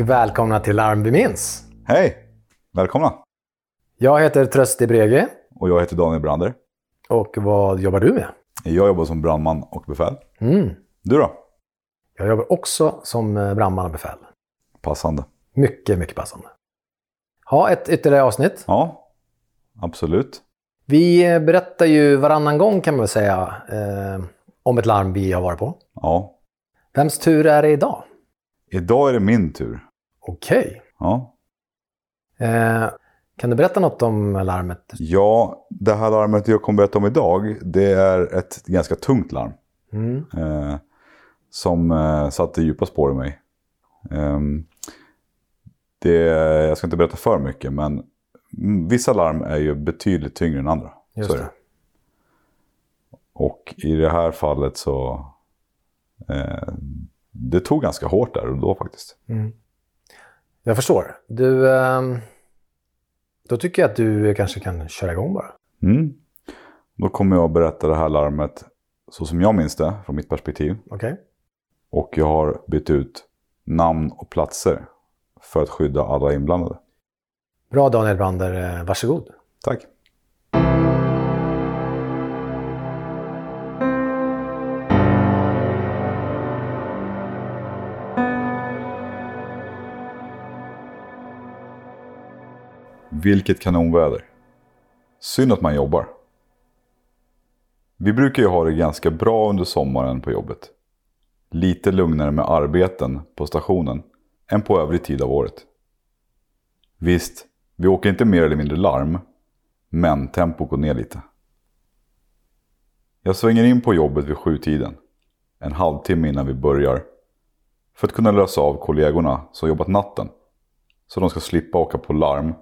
Och välkomna till Larm vi minns. Hej! Välkomna! Jag heter Trösti Brege Och jag heter Daniel Brander. och vad jobbar du med? Jag jobbar som brandman och befäl. Mm. Du då? Jag jobbar också som eh, brandman och befäl. Passande. Mycket, mycket passande. Ha ett ytterligare avsnitt. Ja, absolut. Vi berättar ju varannan gång kan man väl säga eh, om ett larm vi har varit på. Ja. Vems tur är det idag? Idag är det min tur. Okej. Ja. Eh, kan du berätta något om larmet? ja, det här larmet jag kommer berätta om idag, det är ett ganska tungt larm. Mm. Eh, som eh, satte djupa spår i mig. Ehm, det, jag ska inte berätta för mycket, men vissa larm är ju betydligt tyngre än andra. Just det. Och i det här fallet så... Eh, det tog ganska hårt där och då faktiskt. Mm. Jag förstår. Du, ehm, då tycker jag att du kanske kan köra igång bara. Mm. Då kommer jag att berätta det här larmet så som jag minns det från mitt perspektiv. Okej? Och jag har bytt ut namn och platser för att skydda alla inblandade. Bra Daniel Brander, eh, varsågod. Tack. Vilket kanonväder. Synd att man jobbar. Vi brukar ju ha det ganska bra under sommaren på jobbet. Lite lugnare med arbeten på stationen än på övrig tid av året. Visst, vi åker inte mer eller mindre larm, men tempot går ner lite. Jag svänger in på jobbet vid sjutiden, en halvtimme innan vi börjar, för att kunna lösa av kollegorna som jobbat natten, så de ska slippa åka på larm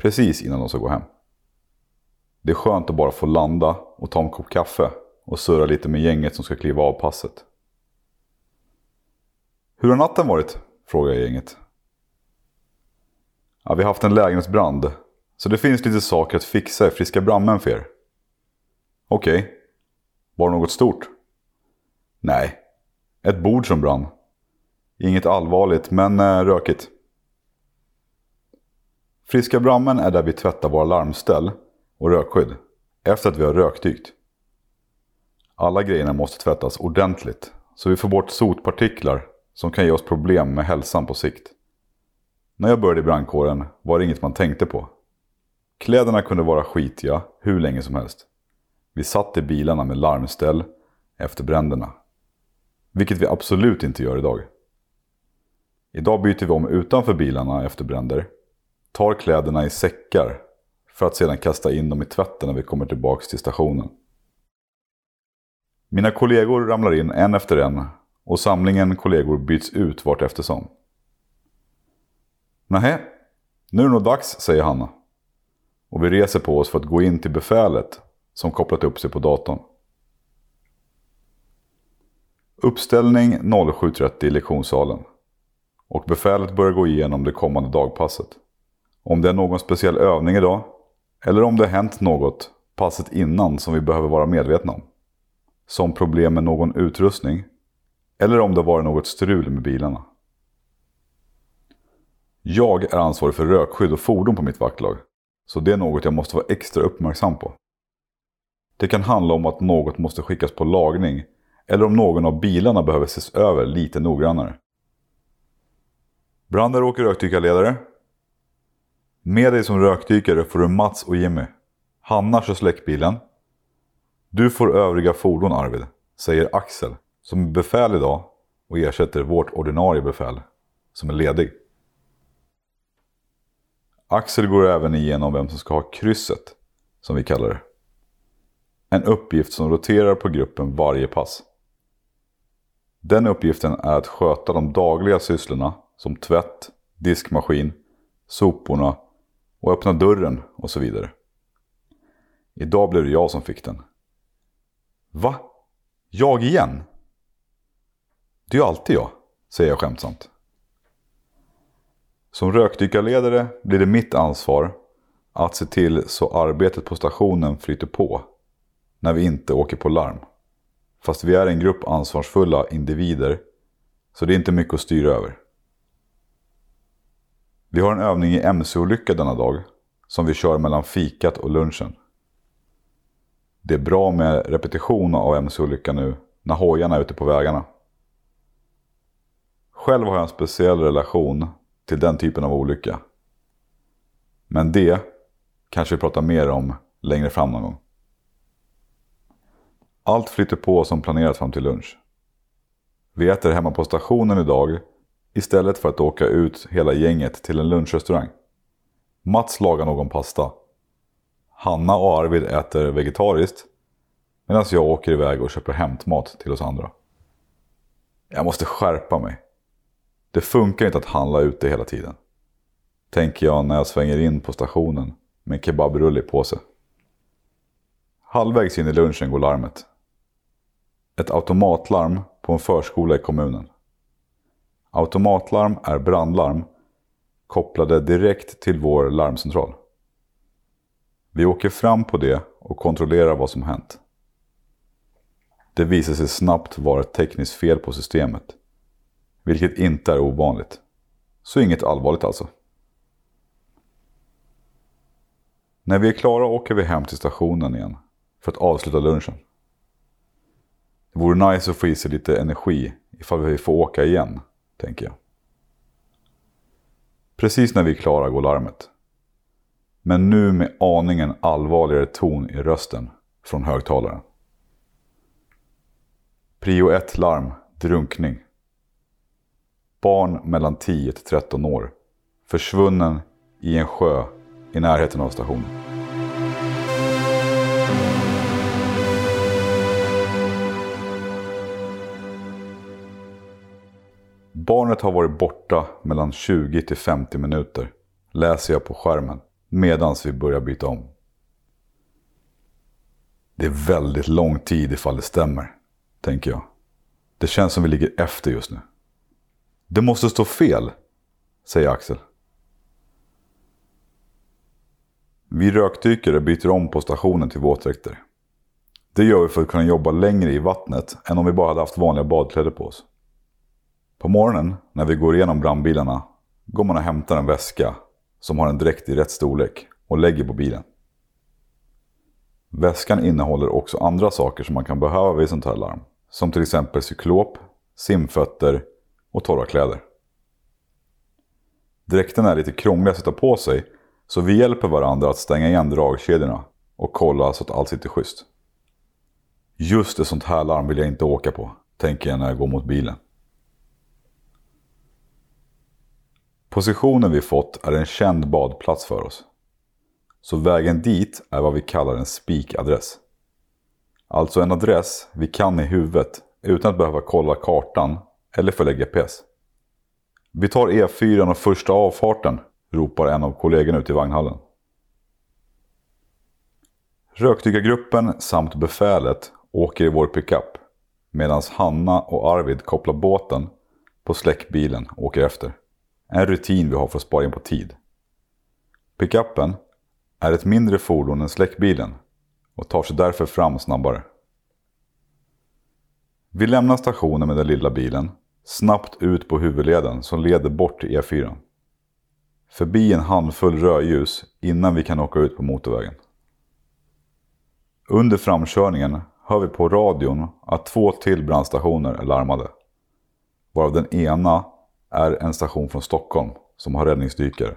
precis innan de ska gå hem. Det är skönt att bara få landa och ta en kopp kaffe och surra lite med gänget som ska kliva av passet. Hur har natten varit? frågar jag gänget. Ja, vi har haft en lägenhetsbrand. Så det finns lite saker att fixa i friska brandmän för er. Okej. Var det något stort? Nej. Ett bord som brann. Inget allvarligt, men eh, rökigt. Friska brandmän är där vi tvättar våra larmställ och rökskydd. Efter att vi har rökdykt. Alla grejerna måste tvättas ordentligt. Så vi får bort sotpartiklar som kan ge oss problem med hälsan på sikt. När jag började i brandkåren var det inget man tänkte på. Kläderna kunde vara skitiga hur länge som helst. Vi satt i bilarna med larmställ efter bränderna. Vilket vi absolut inte gör idag. Idag byter vi om utanför bilarna efter bränder. Tar kläderna i säckar för att sedan kasta in dem i tvätten när vi kommer tillbaks till stationen. Mina kollegor ramlar in en efter en och samlingen kollegor byts ut vart eftersom. Nähä, nu är det nog dags, säger Hanna. Och vi reser på oss för att gå in till befälet som kopplat upp sig på datorn. Uppställning 07.30 i lektionssalen. Och befälet börjar gå igenom det kommande dagpasset. Om det är någon speciell övning idag, eller om det har hänt något passet innan som vi behöver vara medvetna om. Som problem med någon utrustning, eller om det varit något strul med bilarna. Jag är ansvarig för rökskydd och fordon på mitt vaktlag. Så det är något jag måste vara extra uppmärksam på. Det kan handla om att något måste skickas på lagning eller om någon av bilarna behöver ses över lite noggrannare. Brander åker rökdykarledare. Med dig som rökdykare får du Mats och Jimmy. Hanna kör släckbilen. Du får övriga fordon Arvid, säger Axel som är befäl idag och ersätter vårt ordinarie befäl som är ledig. Axel går även igenom vem som ska ha krysset, som vi kallar det. En uppgift som roterar på gruppen varje pass. Den uppgiften är att sköta de dagliga sysslorna som tvätt, diskmaskin, soporna och öppna dörren och så vidare. Idag blev det jag som fick den. Va? Jag igen? Det är ju alltid jag, säger jag skämtsamt. Som rökdykarledare blir det mitt ansvar att se till så arbetet på stationen flyter på när vi inte åker på larm. Fast vi är en grupp ansvarsfulla individer så det är inte mycket att styra över. Vi har en övning i mc-olycka denna dag som vi kör mellan fikat och lunchen. Det är bra med repetition av mc-olycka nu när hojarna är ute på vägarna. Själv har jag en speciell relation till den typen av olycka. Men det kanske vi pratar mer om längre fram någon gång. Allt flyter på som planerat fram till lunch. Vi äter hemma på stationen idag istället för att åka ut hela gänget till en lunchrestaurang. Mats lagar någon pasta. Hanna och Arvid äter vegetariskt medan jag åker iväg och köper hämtmat till oss andra. Jag måste skärpa mig. Det funkar inte att handla ute hela tiden. Tänker jag när jag svänger in på stationen med en kebabrulle i påse. Halvvägs in i lunchen går larmet. Ett automatlarm på en förskola i kommunen. Automatlarm är brandlarm kopplade direkt till vår larmcentral. Vi åker fram på det och kontrollerar vad som hänt. Det visar sig snabbt vara ett tekniskt fel på systemet. Vilket inte är ovanligt. Så inget allvarligt alltså. När vi är klara åker vi hem till stationen igen för att avsluta lunchen. Det vore nice att få i sig lite energi ifall vi får åka igen, tänker jag. Precis när vi är klara går larmet. Men nu med aningen allvarligare ton i rösten från högtalaren. Prio 1 larm, drunkning. Barn mellan 10 till 13 år. Försvunnen i en sjö i närheten av stationen. Barnet har varit borta mellan 20 till 50 minuter, läser jag på skärmen, medan vi börjar byta om. Det är väldigt lång tid ifall det stämmer, tänker jag. Det känns som vi ligger efter just nu. Det måste stå fel, säger Axel. Vi rökdykare byter om på stationen till våtdräkter. Det gör vi för att kunna jobba längre i vattnet än om vi bara hade haft vanliga badkläder på oss. På morgonen när vi går igenom brandbilarna går man och hämtar en väska som har en dräkt i rätt storlek och lägger på bilen. Väskan innehåller också andra saker som man kan behöva vid sånt här larm. Som till exempel cyklop, simfötter och torra kläder. Dräkten är lite krånglig att sätta på sig så vi hjälper varandra att stänga igen dragkedjorna och kolla så att allt sitter schysst. Just ett sånt här larm vill jag inte åka på, tänker jag när jag går mot bilen. Positionen vi fått är en känd badplats för oss. Så vägen dit är vad vi kallar en spikadress. Alltså en adress vi kan i huvudet utan att behöva kolla kartan eller följa GPS. Vi tar E4 och första avfarten, ropar en av kollegorna ut i vagnhallen. Rökdykargruppen samt befälet åker i vår pickup medan Hanna och Arvid kopplar båten på släckbilen och åker efter. En rutin vi har för att spara in på tid. Pickuppen är ett mindre fordon än släckbilen och tar sig därför fram snabbare. Vi lämnar stationen med den lilla bilen, snabbt ut på huvudleden som leder bort till E4. Förbi en handfull rödljus innan vi kan åka ut på motorvägen. Under framkörningen hör vi på radion att två till brandstationer är larmade. Varav den ena är en station från Stockholm som har räddningsdykare.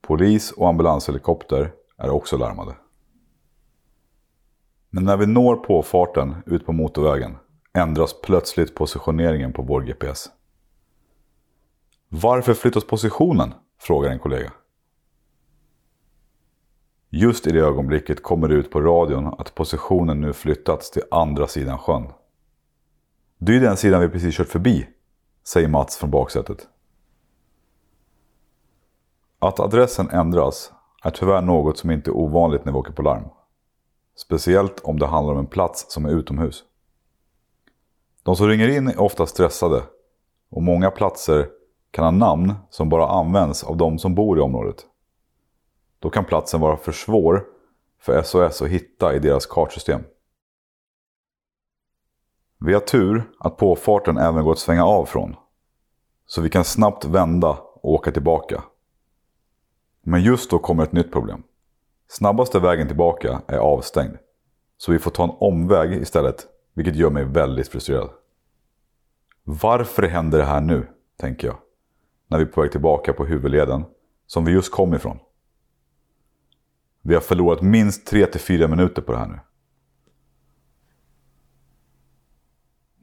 Polis och ambulanshelikopter är också larmade. Men när vi når påfarten ut på motorvägen ändras plötsligt positioneringen på vår GPS. Varför flyttas positionen? frågar en kollega. Just i det ögonblicket kommer det ut på radion att positionen nu flyttats till andra sidan sjön. Det är den sidan vi precis kört förbi, säger Mats från baksätet. Att adressen ändras är tyvärr något som inte är ovanligt när vi åker på larm. Speciellt om det handlar om en plats som är utomhus. De som ringer in är ofta stressade och många platser kan ha namn som bara används av de som bor i området. Då kan platsen vara för svår för SOS att hitta i deras kartsystem. Vi har tur att påfarten även går att svänga av från. Så vi kan snabbt vända och åka tillbaka. Men just då kommer ett nytt problem. Snabbaste vägen tillbaka är avstängd. Så vi får ta en omväg istället, vilket gör mig väldigt frustrerad. Varför händer det här nu, tänker jag. När vi är på väg tillbaka på huvudleden, som vi just kom ifrån. Vi har förlorat minst 3-4 minuter på det här nu.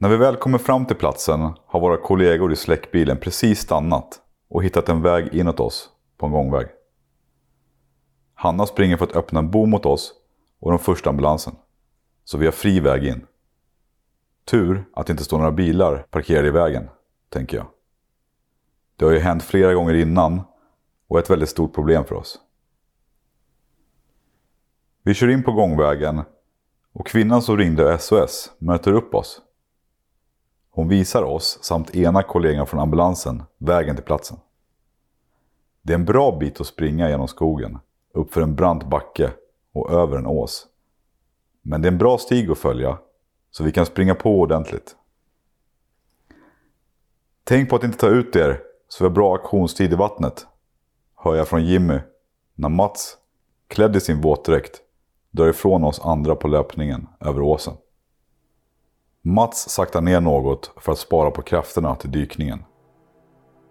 När vi väl kommer fram till platsen har våra kollegor i släckbilen precis stannat och hittat en väg inåt oss på en gångväg. Hanna springer för att öppna en bom mot oss och den första ambulansen. Så vi har fri väg in. Tur att det inte står några bilar parkerade i vägen, tänker jag. Det har ju hänt flera gånger innan och är ett väldigt stort problem för oss. Vi kör in på gångvägen och kvinnan som ringde SOS möter upp oss. Hon visar oss samt ena kollegan från ambulansen vägen till platsen. Det är en bra bit att springa genom skogen, uppför en brant backe och över en ås. Men det är en bra stig att följa, så vi kan springa på ordentligt. Tänk på att inte ta ut er, så vi har bra aktionstid i vattnet, hör jag från Jimmy när Mats, klädd i sin våtdräkt, drar ifrån oss andra på löpningen över åsen. Mats saktar ner något för att spara på krafterna till dykningen.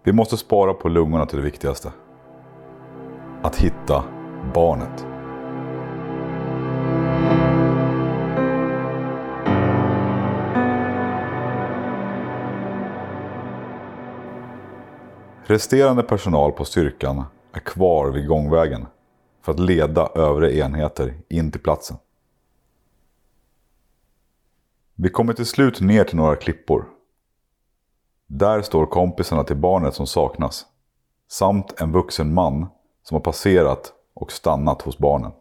Vi måste spara på lungorna till det viktigaste. Att hitta barnet. Resterande personal på styrkan är kvar vid gångvägen för att leda övriga enheter in till platsen. Vi kommer till slut ner till några klippor. Där står kompisarna till barnet som saknas. Samt en vuxen man som har passerat och stannat hos barnen.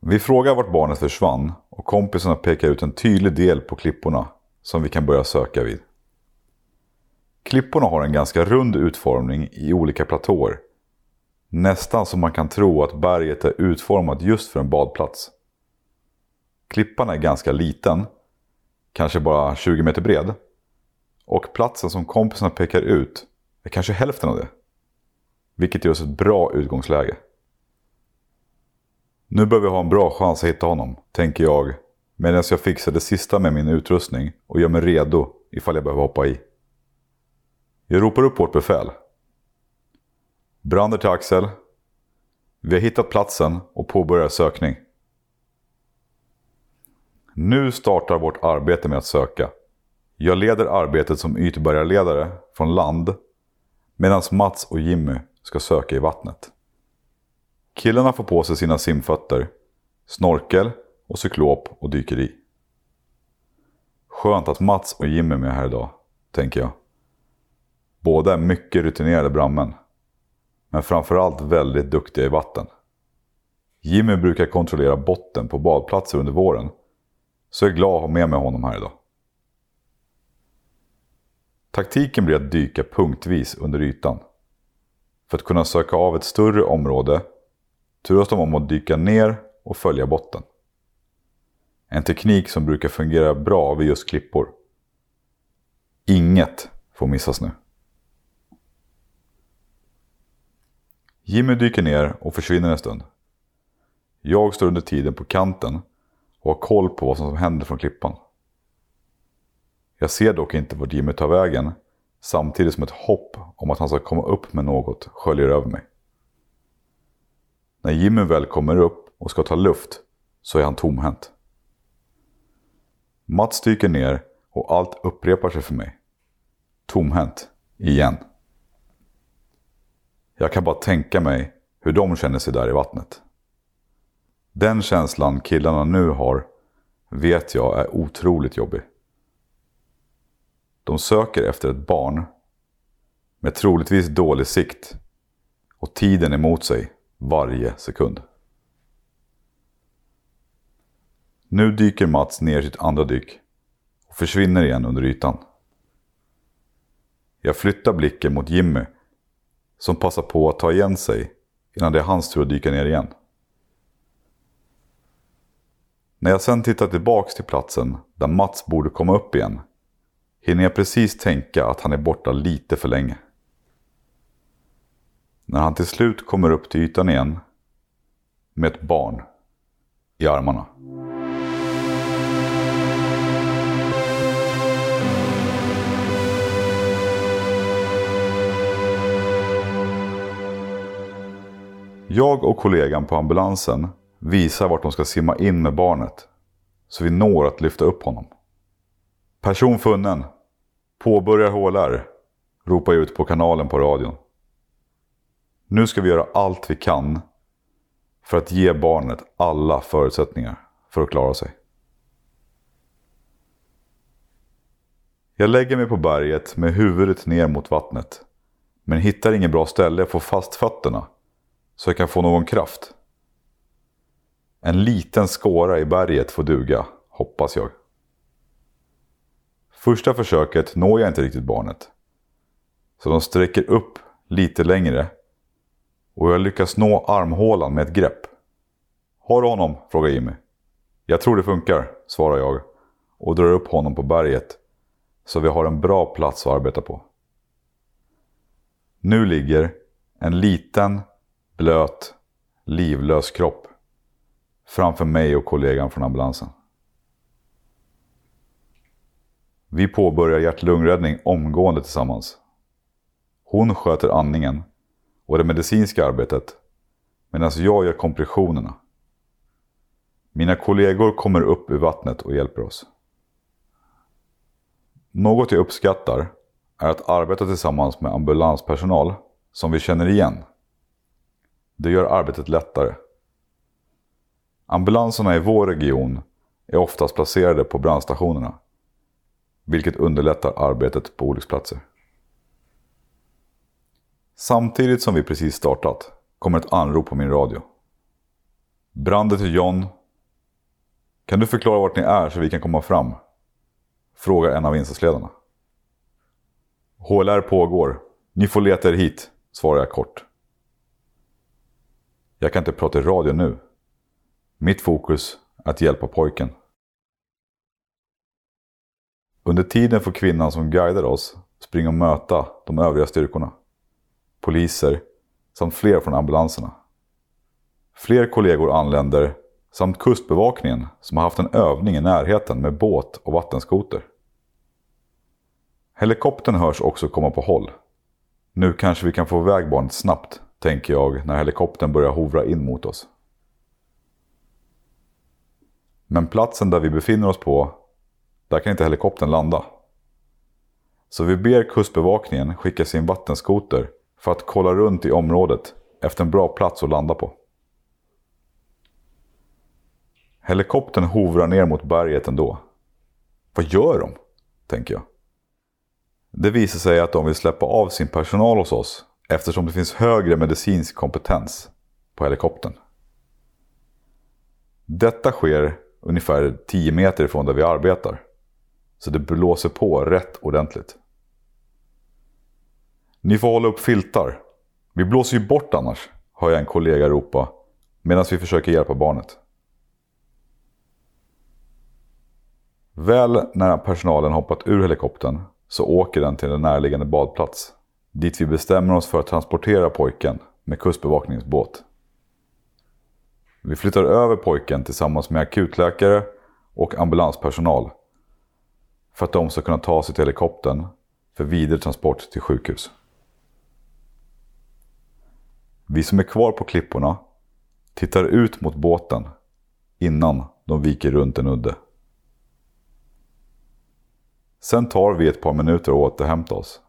Vi frågar vart barnet försvann och kompisarna pekar ut en tydlig del på klipporna som vi kan börja söka vid. Klipporna har en ganska rund utformning i olika platåer. Nästan som man kan tro att berget är utformat just för en badplats. Klippan är ganska liten, kanske bara 20 meter bred. Och platsen som kompisarna pekar ut är kanske hälften av det. Vilket ger oss ett bra utgångsläge. Nu bör vi ha en bra chans att hitta honom, tänker jag medan jag fixar det sista med min utrustning och gör mig redo ifall jag behöver hoppa i. Jag ropar upp vårt befäl. Brander till Axel. Vi har hittat platsen och påbörjar sökning. Nu startar vårt arbete med att söka. Jag leder arbetet som ytbärgarledare från land medan Mats och Jimmy ska söka i vattnet. Killarna får på sig sina simfötter, snorkel och cyklop och dyker i. Skönt att Mats och Jimmy är med här idag, tänker jag. Båda är mycket rutinerade brandmän. Men framförallt väldigt duktiga i vatten. Jimmy brukar kontrollera botten på badplatser under våren. Så jag är glad att ha med mig honom här idag. Taktiken blir att dyka punktvis under ytan. För att kunna söka av ett större område turas de om att dyka ner och följa botten. En teknik som brukar fungera bra vid just klippor. Inget får missas nu. Jimmy dyker ner och försvinner en stund. Jag står under tiden på kanten och har koll på vad som händer från klippan. Jag ser dock inte vart Jimmy tar vägen samtidigt som ett hopp om att han ska komma upp med något sköljer över mig. När Jimmy väl kommer upp och ska ta luft så är han tomhänt. Mats dyker ner och allt upprepar sig för mig. Tomhänt. Igen. Jag kan bara tänka mig hur de känner sig där i vattnet. Den känslan killarna nu har vet jag är otroligt jobbig. De söker efter ett barn med troligtvis dålig sikt och tiden emot sig varje sekund. Nu dyker Mats ner sitt andra dyk och försvinner igen under ytan. Jag flyttar blicken mot Jimmy som passar på att ta igen sig innan det är hans tur att dyka ner igen. När jag sen tittar tillbaks till platsen där Mats borde komma upp igen hinner jag precis tänka att han är borta lite för länge. När han till slut kommer upp till ytan igen med ett barn i armarna. Jag och kollegan på ambulansen visar vart de ska simma in med barnet. Så vi når att lyfta upp honom. Person funnen. Påbörjar HLR. Ropar jag ut på kanalen på radion. Nu ska vi göra allt vi kan för att ge barnet alla förutsättningar för att klara sig. Jag lägger mig på berget med huvudet ner mot vattnet. Men hittar inget bra ställe att få fast fötterna så jag kan få någon kraft. En liten skåra i berget får duga, hoppas jag. Första försöket når jag inte riktigt barnet. Så de sträcker upp lite längre och jag lyckas nå armhålan med ett grepp. Har du honom? frågar Jimmy. Jag tror det funkar, svarar jag och drar upp honom på berget så vi har en bra plats att arbeta på. Nu ligger en liten, blöt, livlös kropp framför mig och kollegan från ambulansen. Vi påbörjar hjärt-lungräddning omgående tillsammans. Hon sköter andningen och det medicinska arbetet medan jag gör kompressionerna. Mina kollegor kommer upp ur vattnet och hjälper oss. Något jag uppskattar är att arbeta tillsammans med ambulanspersonal som vi känner igen. Det gör arbetet lättare. Ambulanserna i vår region är oftast placerade på brandstationerna. Vilket underlättar arbetet på olycksplatser. Samtidigt som vi precis startat kommer ett anrop på min radio. Branden till John. Kan du förklara vart ni är så vi kan komma fram? Frågar en av insatsledarna. HLR pågår. Ni får leta er hit, svarar jag kort. Jag kan inte prata i radio nu. Mitt fokus är att hjälpa pojken. Under tiden får kvinnan som guidar oss springa och möta de övriga styrkorna. Poliser samt fler från ambulanserna. Fler kollegor anländer samt kustbevakningen som har haft en övning i närheten med båt och vattenskoter. Helikoptern hörs också komma på håll. Nu kanske vi kan få iväg barnet snabbt, tänker jag när helikoptern börjar hovra in mot oss. Men platsen där vi befinner oss på, där kan inte helikoptern landa. Så vi ber kustbevakningen skicka sin vattenskoter för att kolla runt i området efter en bra plats att landa på. Helikoptern hovrar ner mot berget ändå. Vad gör de? Tänker jag. Det visar sig att de vill släppa av sin personal hos oss eftersom det finns högre medicinsk kompetens på helikoptern. Detta sker ungefär 10 meter ifrån där vi arbetar. Så det blåser på rätt ordentligt. Ni får hålla upp filtar. Vi blåser ju bort annars, hör jag en kollega ropa medan vi försöker hjälpa barnet. Väl när personalen hoppat ur helikoptern så åker den till en närliggande badplats. Dit vi bestämmer oss för att transportera pojken med kustbevakningsbåt. Vi flyttar över pojken tillsammans med akutläkare och ambulanspersonal. För att de ska kunna ta sig till helikoptern för vidare transport till sjukhus. Vi som är kvar på klipporna tittar ut mot båten innan de viker runt en udde. Sen tar vi ett par minuter att återhämta oss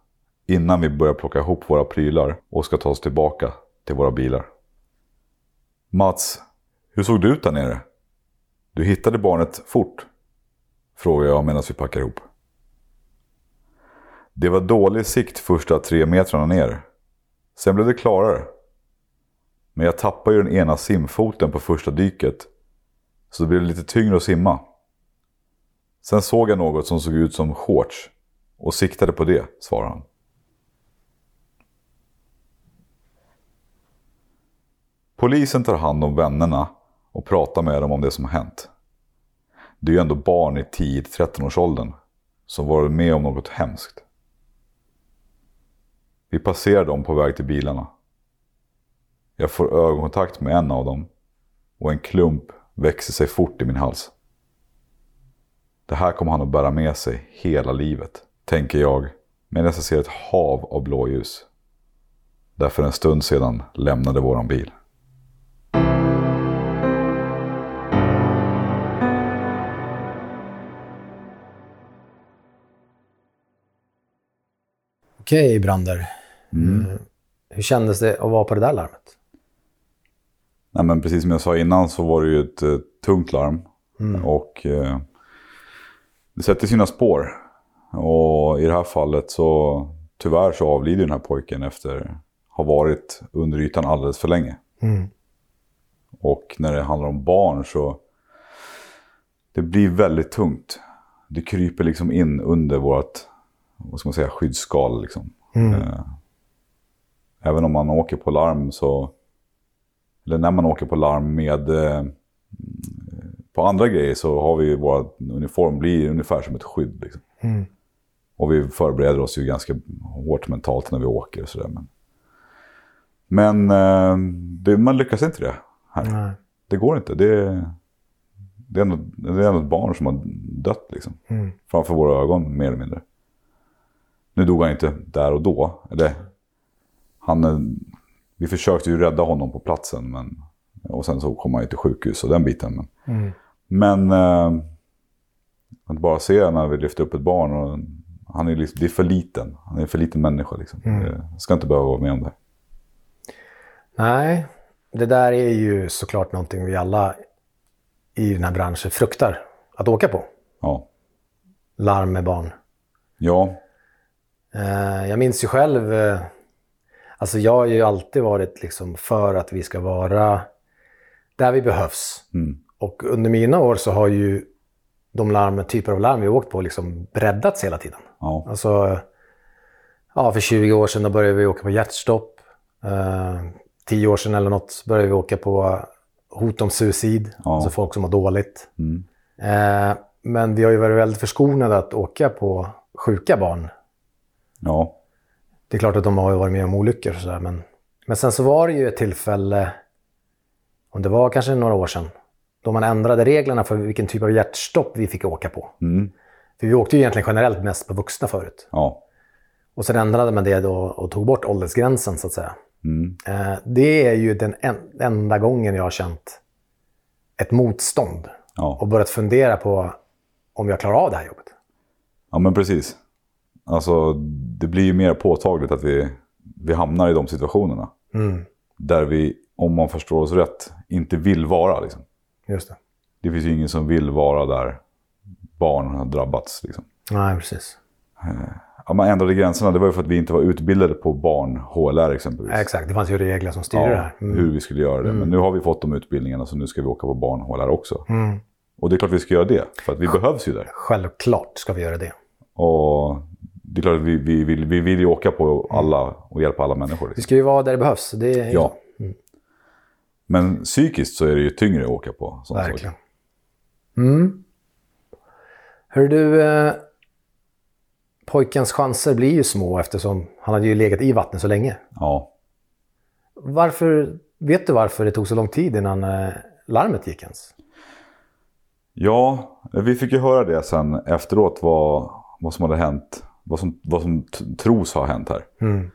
innan vi börjar plocka ihop våra prylar och ska ta oss tillbaka till våra bilar. Mats, hur såg det ut där nere? Du hittade barnet fort? Frågar jag medan vi packar ihop. Det var dålig sikt första tre metrarna ner. Sen blev det klarare. Men jag tappade ju den ena simfoten på första dyket. Så det blev lite tyngre att simma. Sen såg jag något som såg ut som shorts och siktade på det, svarar han. Polisen tar hand om vännerna och pratar med dem om det som har hänt. Det är ju ändå barn i 10-13-årsåldern som varit med om något hemskt. Vi passerar dem på väg till bilarna. Jag får ögonkontakt med en av dem och en klump växer sig fort i min hals. Det här kommer han att bära med sig hela livet, tänker jag medan jag ser ett hav av blåljus. Där för en stund sedan lämnade våran bil. Okej, Brander. Mm. Hur kändes det att vara på det där larmet? Nej, men precis som jag sa innan så var det ju ett eh, tungt larm. Mm. Och eh, det sätter sina spår. Och i det här fallet så tyvärr så avlider den här pojken efter att ha varit under ytan alldeles för länge. Mm. Och när det handlar om barn så det blir väldigt tungt. Det kryper liksom in under vårt vad ska man säga, skyddsskal. Liksom. Mm. Eh, Även om man åker på larm så... Eller när man åker på larm med... eh, På andra grejer så har vi vår uniform blir ungefär som ett skydd. Liksom. Mm. Och vi förbereder oss ju ganska hårt mentalt när vi åker och sådär. Men, men eh, det, man lyckas inte det här. Nej. Det går inte. Det, det, är ändå, det är ändå ett barn som har dött liksom. Mm. Framför våra ögon mer eller mindre. Nu dog han inte där och då. Eller, han, eh, vi försökte ju rädda honom på platsen. Men, och sen så kom han ju till sjukhus och den biten. Men, Mm. men eh, att bara se när vi lyfter upp ett barn. Och, han är, liksom, det är för liten. Han är en för liten människa. Liksom. Mm. Jag ska inte behöva vara med om det. Nej, det där är ju såklart någonting vi alla i den här branschen fruktar att åka på. Ja. Larm med barn. ja, Jag minns ju själv, eh, alltså jag har ju alltid varit liksom för att vi ska vara där vi behövs. Mm. Och under mina år så har ju de larm, typer av larm vi har åkt på liksom breddats hela tiden. ja, Alltså, ja, för 20 år sedan började vi åka på hjärtstopp. Eh, 10 år sedan eller något började vi åka på hot om suicid. Ja. Alltså folk som mår dåligt. mm. Eh, men vi har ju varit väldigt förskonade att åka på sjuka barn. Ja, Det är klart att de har varit med om olyckor och sådär. Men, men sen så var det ju ett tillfälle, om det var kanske några år sedan, då man ändrade reglerna för vilken typ av hjärtstopp vi fick åka på. mm. För vi åkte ju egentligen generellt mest på vuxna förut. ja, Och sen ändrade man det då och tog bort åldersgränsen så att säga. mm. Eh, det är ju den en, enda gången jag har känt ett motstånd ja. och börjat fundera på om jag klarar av det här jobbet. Ja men precis. Alltså det blir ju mer påtagligt att vi, vi hamnar i de situationerna. Mm, Där vi, om man förstår oss rätt, inte vill vara. Liksom. just det. Det finns ju ingen som vill vara där barn har drabbats. Liksom. Nej, precis. Ja, man ändrade gränserna, det var ju för att vi inte var utbildade på barn, HLR exempelvis. Exakt, det fanns ju regler som styrde det här. Mm. hur vi skulle göra det. Men nu har vi fått de utbildningarna så nu ska vi åka på barn HLR också. Mm. Och det är klart vi ska göra det, för att vi behövs ju där. Självklart ska vi göra det. Och det är klart att vi, vi, vill, vi vill ju åka på alla och hjälpa alla människor. Vi Liksom. ska ju vara där det behövs. Det är Ja. Men psykiskt så är det ju tyngre att åka på sådana verkligen. saker. Mm. Hör du, eh, pojkens chanser blir ju små eftersom han hade ju legat i vattnet så länge. Ja. Varför, vet du varför det tog så lång tid innan eh, larmet gick ens? ja, vi fick ju höra det sen efteråt vad, vad som hade hänt. Vad som, vad som tros ha hänt här. Mm.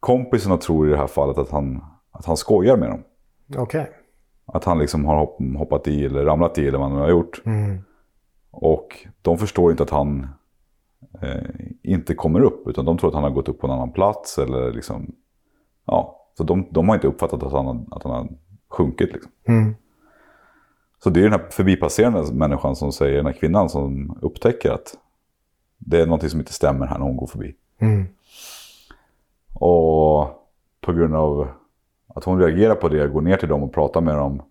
Kompisarna tror i det här fallet att han, att han skojar med dem. Okej. Att han liksom har hopp, hoppat i eller ramlat i eller vad han har gjort. Mm. Och de förstår inte att han eh, inte kommer upp. Utan de tror att han har gått upp på en annan plats. Eller liksom, ja, så de, de har inte uppfattat att han, har- att han har sjunkit. Liksom. Mm. Så det är den här förbipasserande människan som säger, den här kvinnan som upptäcker att det är någonting som inte stämmer här när hon går förbi. Mm. Och på grund av att hon reagerar på det, går ner till dem och pratar med dem.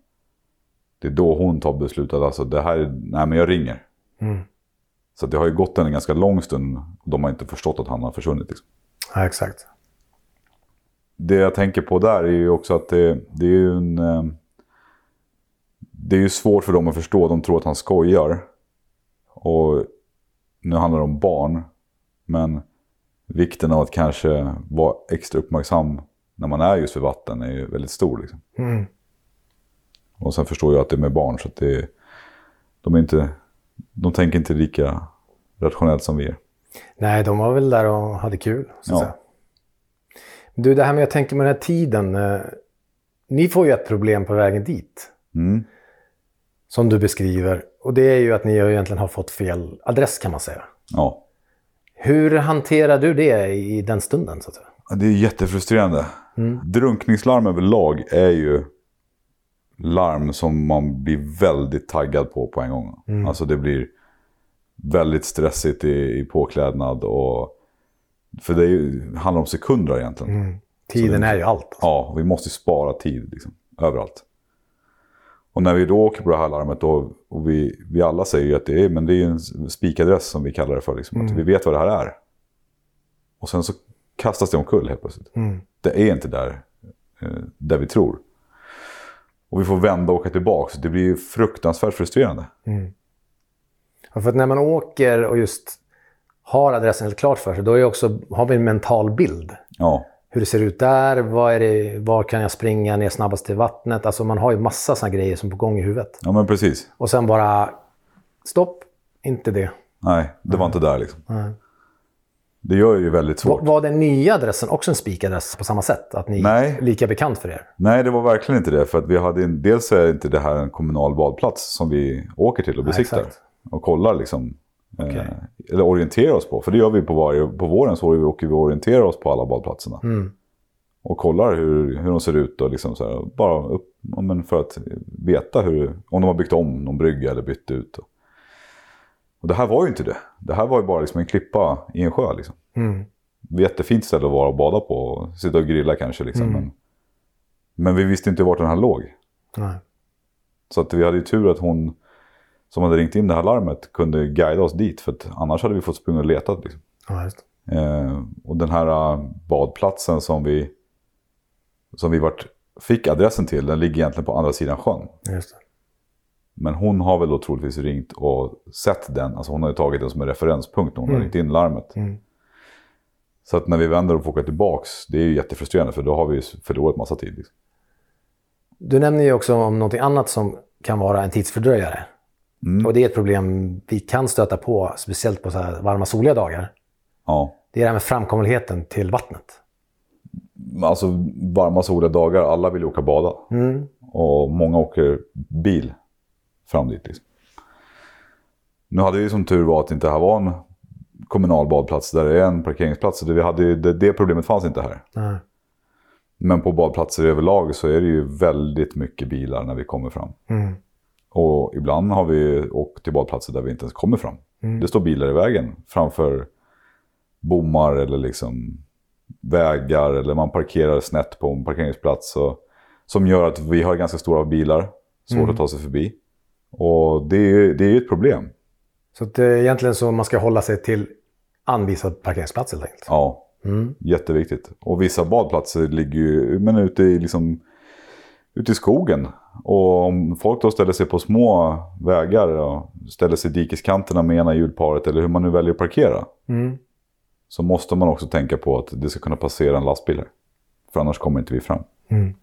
Det är då hon tar beslutet, alltså det här, är- nej men jag ringer. Mm. Så det har ju gått en ganska lång stund och de har inte förstått att han har försvunnit. Liksom. Ja, exakt. Det jag tänker på där är ju också att det, det är ju en... eh, Det är ju svårt för dem att förstå, de tror att han skojar. Och nu handlar det om barn. Men vikten av att kanske vara extra uppmärksam när man är just vid vatten är ju väldigt stor. Liksom. Mm. Och sen förstår jag att det är med barn så att det är, de, är inte, de tänker inte lika rationellt som vi är. Nej, de var väl där och hade kul. Så att Ja. Du, det här med jag tänker med den här tiden. Eh, ni får ju ett problem på vägen dit. Mm. Som du beskriver. Och det är ju att ni egentligen har fått fel adress kan man säga. Ja. Hur hanterar du det i den stunden? Så att säga? Det är jättefrustrerande. Drunkningslarm överlag är ju larm som man blir väldigt taggad på på en gång. Alltså det blir väldigt stressigt i, i påklädnad och... För det ju, handlar om sekunder egentligen. Tiden är ju allt. Alltså. Ja, vi måste spara tid liksom, överallt. Och när vi då åker på det här larmet då, och vi, vi alla säger ju att det är, men det är en spikadress som vi kallar det för. Liksom, att vi vet vad det här är. Och sen så kastas det omkull helt plötsligt. Mm. Det är inte där, eh, där vi tror. Och vi får vända och åka tillbaka. Det blir ju fruktansvärt frustrerande. Ja, För att när man åker och just har adressen helt klart för sig, då är också, har vi en mental bild. Ja, Hur det ser ut där, vad är det, var kan jag springa ner snabbast till vattnet? Alltså man har ju massa sådana grejer som är på gång i huvudet. ja men precis. Och sen bara, stopp, inte det. Nej, det var inte där liksom. Nej. Det gör ju väldigt svårt. Var, var den nya adressen också en spikadress på samma sätt? Att ni Nej. lika bekant för er? Nej, det var verkligen inte det. För att vi hade, dels är inte det här en kommunal badplats som vi åker till och besiktar. exakt. och kollar liksom. Okej. Eh, eller orienterar oss på. För det gör vi på, varje, på våren. Så åker vi och orienterar oss på alla badplatserna. Mm. Och kollar hur, hur de ser ut. Och liksom så här, bara upp, men för att veta hur, om de har byggt om någon brygga eller bytt ut. Och, och det här var ju inte det. Det här var ju bara liksom en klippa i en sjö. Liksom. Mm. Jättefint ställe att vara och bada på. Och sitta och grilla kanske. Liksom. Mm. Men, men vi visste inte vart den här låg. Nej. Så att vi hade ju tur att hon som hade ringt in det här larmet kunde guida oss dit. För annars hade vi fått springa och leta. Liksom. Ja. Eh, och den här eh, badplatsen som vi, som vi vart, fick adressen till, den ligger egentligen på andra sidan sjön. Men hon har väl då troligtvis ringt och sett den. Alltså hon har ju tagit den som en referenspunkt när hon har Mm. ringt in larmet. Mm. Så att när vi vänder och får åka tillbaks, det är ju jättefrustrerande för då har vi förlorat massa tid. Liksom. Du nämner ju också om någonting annat som kan vara en tidsfördröjare. Mm. Och det är ett problem vi kan stöta på, speciellt på så här varma soliga dagar. Ja. Det är det här med framkomligheten till vattnet. Alltså varma soliga dagar, alla vill ju åka bada. Mm. Och många åker bil fram dit. Liksom. Nu hade vi som tur var att det inte här var en kommunal badplats där det är en parkeringsplats. Så det, vi hade, ju- det, det problemet fanns inte här. Nej. Men på badplatser överlag så är det ju väldigt mycket bilar när vi kommer fram. Mm. Och ibland har vi åkt till badplatser där vi inte ens kommer fram. Det står bilar i vägen framför bommar eller liksom vägar eller man parkerar snett på en parkeringsplats. Och, som gör att vi har ganska stora bilar, svårt att ta sig förbi. Och det är det är ju ett problem. Så att, eh, egentligen så man ska hålla sig till anvisad parkeringsplats helt enkelt. Ja, Mm. jätteviktigt. Och vissa badplatser ligger ju men ute, i, liksom, ute i skogen. Och om folk då ställer sig på små vägar och ställer sig i dikeskanterna med ena hjulparet eller hur man nu väljer att parkera. Mm. Så måste man också tänka på att det ska kunna passera en lastbil här. För annars kommer inte vi fram. Mm.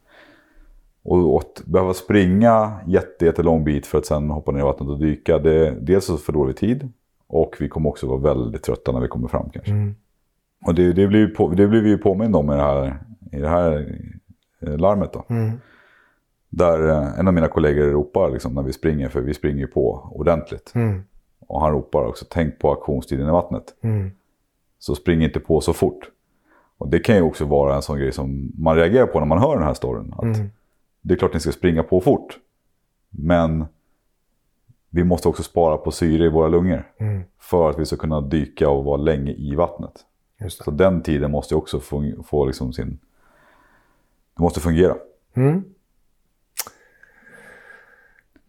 Och att behöva springa jätte, jättelång bit för att sen hoppa ner i vattnet och dyka. Det, dels så förlorar vi tid. Och vi kommer också vara väldigt trötta när vi kommer fram kanske. Mm. Och det, det, blir, på, det blir vi ju påminna om i det här, i det här eh, larmet. Då. Mm. Där eh, en av mina kollegor ropar liksom, när vi springer, för vi springer på ordentligt. Mm. Och han ropar också, tänk på aktionstiden i vattnet. Mm. Så spring inte på så fort. Och det kan ju också vara en sån grej som man reagerar på när man hör den här storyn. Att Mm. Det är klart ni ska springa på fort. Men vi måste också spara på syre i våra lungor. Mm. För att vi ska kunna dyka och vara länge i vattnet. Så den tiden måste också få, få liksom sin... Det måste fungera. Mm.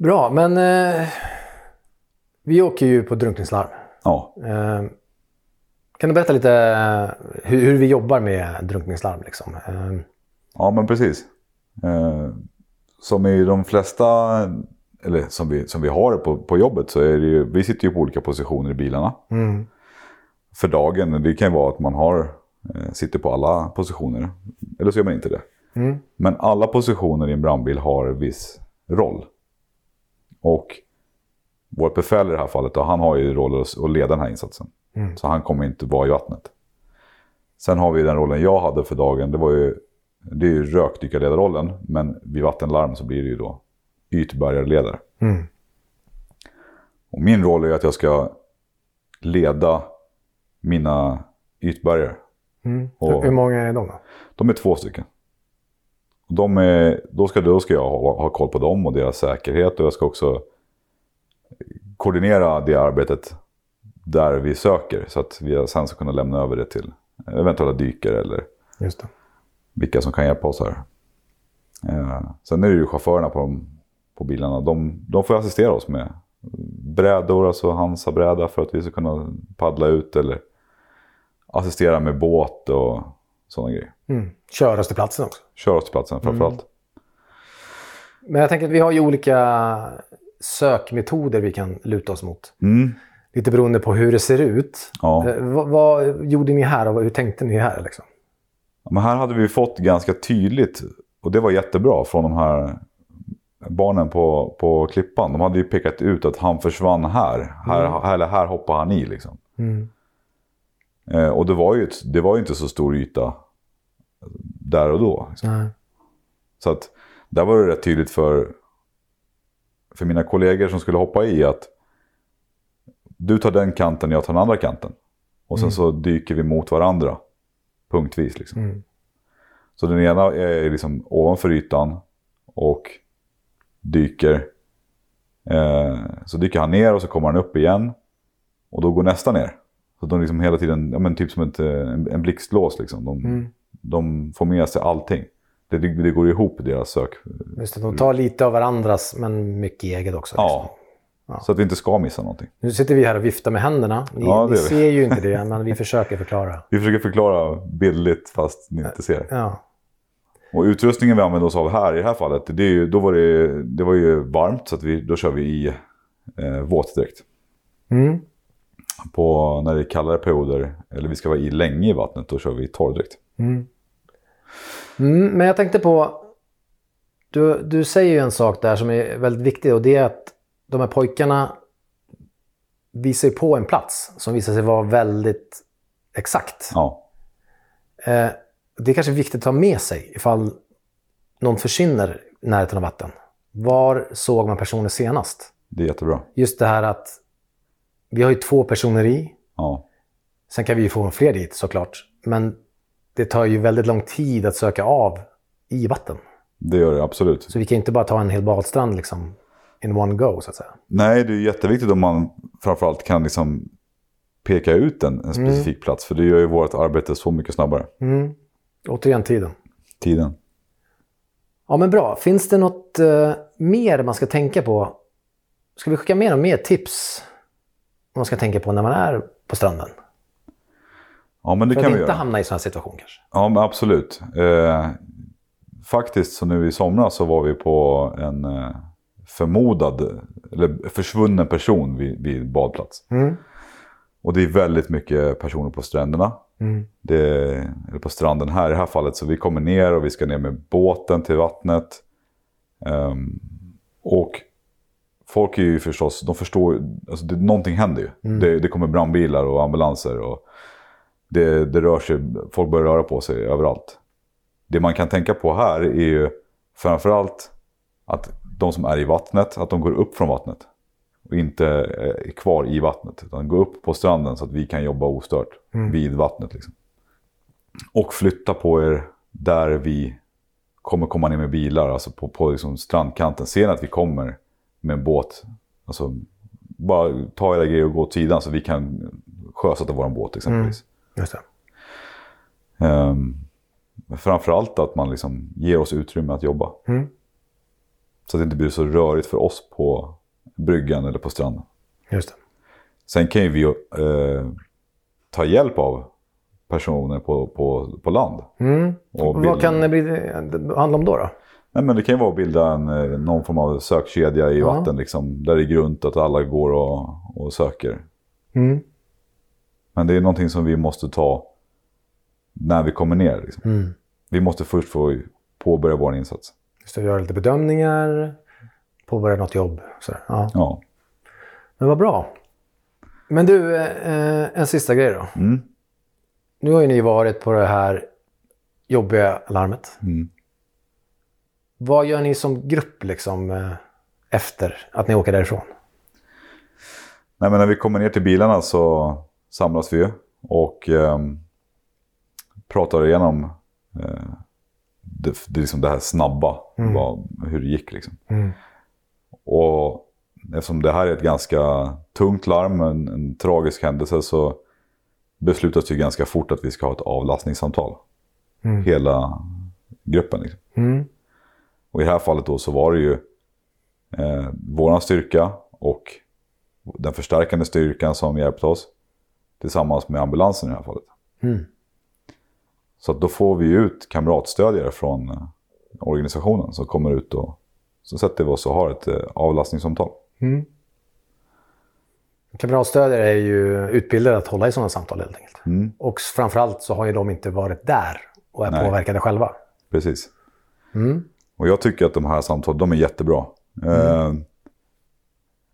Bra, men eh, vi åker ju på drunkningslarm. Ja, Eh, kan du berätta lite eh, hur, hur vi jobbar med drunkningslarm? Liksom? Eh, ja men precis. Eh, som i de flesta, eller som vi, som vi har på, på jobbet så är det ju, vi sitter ju på olika positioner i bilarna. mm. För dagen, det kan ju vara att man har eh, sitter på alla positioner. Eller så gör man inte det. Mm. Men alla positioner i en brandbil har en viss roll. Och vårt befäl i det här fallet, då, han har ju rollen att leda den här insatsen. Mm. Så han kommer inte vara i vattnet. Sen har vi den rollen jag hade för dagen. Det var ju, det är ju rökdykarledarrollen. Men vid vattenlarm så blir det ju då ytbärgarledare. Mm. Och min roll är att jag ska leda mina ytbärgare. Mm. Hur många är de då? De är två stycken. De är, då, ska, då ska jag ha, ha koll på dem och deras säkerhet. Och jag ska också koordinera det arbetet där vi söker. Så att vi sen ska kunna lämna över det till eventuella dykare eller vilka som kan hjälpa oss här. Eh, sen är det ju chaufförerna på, de, på bilarna. De, de får assistera oss med brädor, alltså Hansa-bräda för att vi ska kunna paddla ut eller assistera med båt och sådana grejer. Mm. Köras till platsen också. Köra oss till platsen framförallt. Men jag tänker att vi har ju olika sökmetoder vi kan luta oss mot. Mm. Lite beroende på hur det ser ut. Ja. Eh, vad, vad gjorde ni här och hur tänkte ni här? Liksom? Men här hade vi fått ganska tydligt, och det var jättebra från de här barnen på, på Klippan. De hade ju pekat ut att han försvann här. Här, eller här hoppar han i liksom. Mm. Eh, och det var, ju det var ju inte så stor yta där och då. Liksom. Så att där var det rätt tydligt för, för mina kollegor som skulle hoppa i att du tar den kanten, jag tar den andra kanten. Och sen så dyker vi mot varandra. Punktvis liksom. Mm. Så den ena är liksom ovanför ytan och dyker. Eh, så dyker han ner och så kommer han upp igen. Och då går nästa ner. Så de liksom hela tiden, ja, men typ som ett, eh, en, en blixtlås liksom. De, Mm. De får med sig allting. Det, det, det går ihop i deras sök. Just det, de tar lite av varandras men mycket eget också. liksom. Ja. Så att vi inte ska missa någonting. Nu sitter vi här och viftar med händerna. Ni, Ja, ni ser ju inte det, men vi försöker förklara. Vi försöker förklara bildligt fast ni inte ser. Ja. Och utrustningen vi använder oss av här i det här fallet, det, ju, då var det, det var ju varmt så att vi, då kör vi i eh, våtdräkt. Mm. På, när det är kallare perioder, eller vi ska vara i länge i vattnet, då kör vi torrdräkt. Mm. Mm, men jag tänkte på... Du, du säger ju en sak där som är väldigt viktig och det är att de här pojkarna visar ju på en plats som visar sig vara väldigt exakt. Ja, Eh, det är kanske viktigt att ha med sig ifall någon försvinner i närheten av vatten. Var såg man personen senast? det är jättebra. Just det här att vi har ju två personer i. Ja, Sen kan vi ju få fler dit såklart. Men det tar ju väldigt lång tid att söka av i vatten. det gör det absolut. Så vi kan inte bara ta en hel badstrand liksom in one go så att säga. Nej, det är jätteviktigt om man framförallt kan liksom peka ut en, en specifik plats. För det gör ju vårt arbete så mycket snabbare. Mm. Återigen tiden. Tiden. Ja men bra. Finns det något eh, mer man ska tänka på? Ska vi skicka med några mer tips? Man ska tänka på när man är på stranden. Ja, men det För kan att vi inte göra. hamna i sån här situation kanske. Ja, men absolut. Eh, faktiskt så nu i somras så var vi på en eh, förmodad, eller försvunnen person vid, vid badplats. Mm. Och det är väldigt mycket personer på stränderna. Mm. Det, eller på stranden här i det här fallet. Så vi kommer ner och vi ska ner med båten till vattnet. Ehm, och folk är ju förstås, de förstår alltså det, någonting händer ju. Det, det kommer brandbilar och ambulanser och det, det rör sig, folk börjar röra på sig överallt. Det man kan tänka på här är ju framförallt att de som är i vattnet, att de går upp från vattnet. Och inte är kvar i vattnet. Utan går upp på stranden så att vi kan jobba ostört vid vattnet. Liksom. Och flytta på er där vi kommer komma ner med bilar. Alltså på, på liksom strandkanten. Ser ni att vi kommer med en båt. Alltså bara ta era grejer och gå åt sidan så vi kan sjösätta vår båt exempelvis. Just det. Um, framförallt att man liksom ger oss utrymme att jobba. Mm. Så att det inte blir så rörigt för oss på bryggan eller på stranden. Just det. Sen kan ju vi eh, ta hjälp av personer på, på, på land. Mm. Vad kan det handla om då? då? Nej, men det kan ju vara att bilda en, eh, någon form av sökkedja i vatten. Liksom, där det är grunt att alla går och, och söker. Mm. Men det är någonting som vi måste ta när vi kommer ner. Liksom. Mm. Vi måste först få påbörja vår insats. Just det, göra lite bedömningar, påbörja något jobb. Så, ja. Ja. Men vad bra. Men du, eh, en sista grej då. Mm. Nu har ju ni varit på det här jobbiga larmet. Mm. Vad gör ni som grupp liksom eh, efter att ni åker därifrån? Nej, men när vi kommer ner till bilarna så samlas vi ju och eh, pratar igenom eh, det, det, liksom det här snabba, vad, hur det gick. Liksom. Mm. Och eftersom det här är ett ganska tungt larm, en, en tragisk händelse, så beslutas det ganska fort att vi ska ha ett avlastningssamtal. Mm. Hela gruppen. Liksom. Och i det här fallet då så var det ju eh, våran styrka och den förstärkande styrkan som hjälpte oss tillsammans med ambulansen i det här fallet. Mm. Så då får vi ut kamratstödjare från eh, organisationen som kommer ut och så sätter vi oss och har ett eh, avlastningssamtal. Mm. Kamratstödjare är ju utbildade att hålla i sådana samtal helt enkelt. Mm. Och framförallt så har ju de inte varit där och är Nej. påverkade själva. Precis. Mm. Och jag tycker att de här samtalen, de är jättebra. Eh,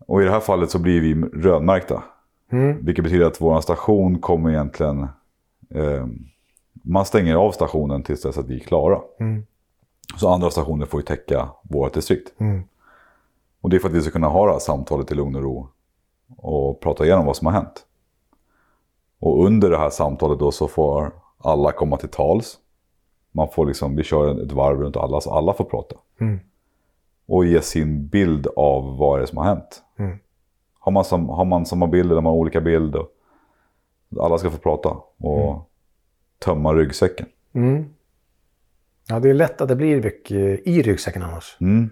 och i det här fallet så blir vi rödmärkta. Mm. Vilket betyder att vår station kommer egentligen... Eh, man stänger av stationen tills dess att vi är klara. Mm. Så andra stationer får ju täcka vårt distrikt. Mm. Och det är för att vi ska kunna ha det här samtalet i lugn och ro. Och prata igenom vad som har hänt. Och under det här samtalet då så får alla komma till tals. Man får liksom, vi kör ett varv runt alla så alla får prata. Mm. Och ge sin bild av vad det är som har hänt. Mm. Har, man sam, har man samma bild eller har man olika bilder. Alla ska få prata och tömma ryggsäcken. Mm. Ja, det är lätt att det blir mycket i ryggsäcken annars. Mm.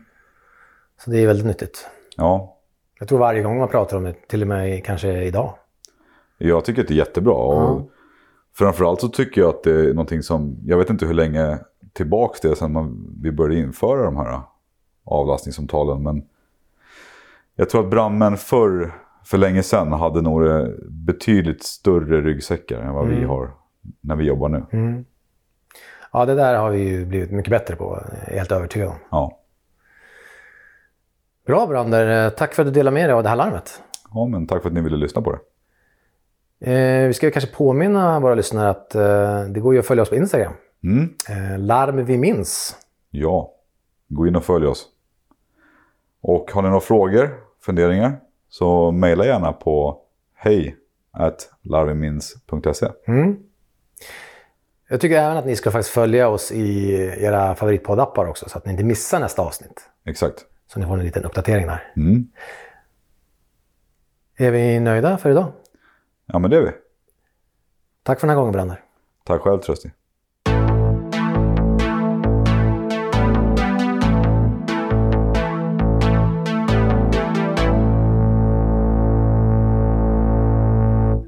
Så det är väldigt nyttigt. Ja, Jag tror varje gång man pratar om det, till och med kanske idag. Jag tycker att det är jättebra. Och. Framförallt så tycker jag att det är någonting som, jag vet inte hur länge tillbaks det är sedan man, vi började införa de här avlastningssamtalen. Men jag tror att brandmän förr, för länge sedan, hade nog betydligt större ryggsäckar än vad vi har när vi jobbar nu. Mm. Ja, det där har vi ju blivit mycket bättre på. Helt övertygad om. Ja. Bra Brander, tack för att du delade med dig av det här larmet. ja, men tack för att ni ville lyssna på det. Eh, vi ska kanske påminna våra lyssnare att eh, det går ju att följa oss på Instagram. Mm. Eh, larm vi minns. Ja, gå in och följ oss. Och har ni några frågor, funderingar, så mejla gärna på hej. Mm. Jag tycker även att ni ska faktiskt följa oss i era favoritpoddappar också så att ni inte missar nästa avsnitt. Exakt. Så ni får en liten uppdatering där. Mm. Är vi nöjda för idag? Ja, men det är vi. Tack för den här gången Brander. Tack själv, Trösti.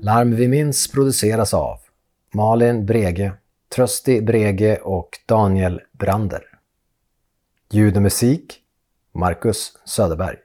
Larm vi minns produceras av Malin Brege, Trösti Brege och Daniel Brander. Ljud och musik Marcus Söderberg.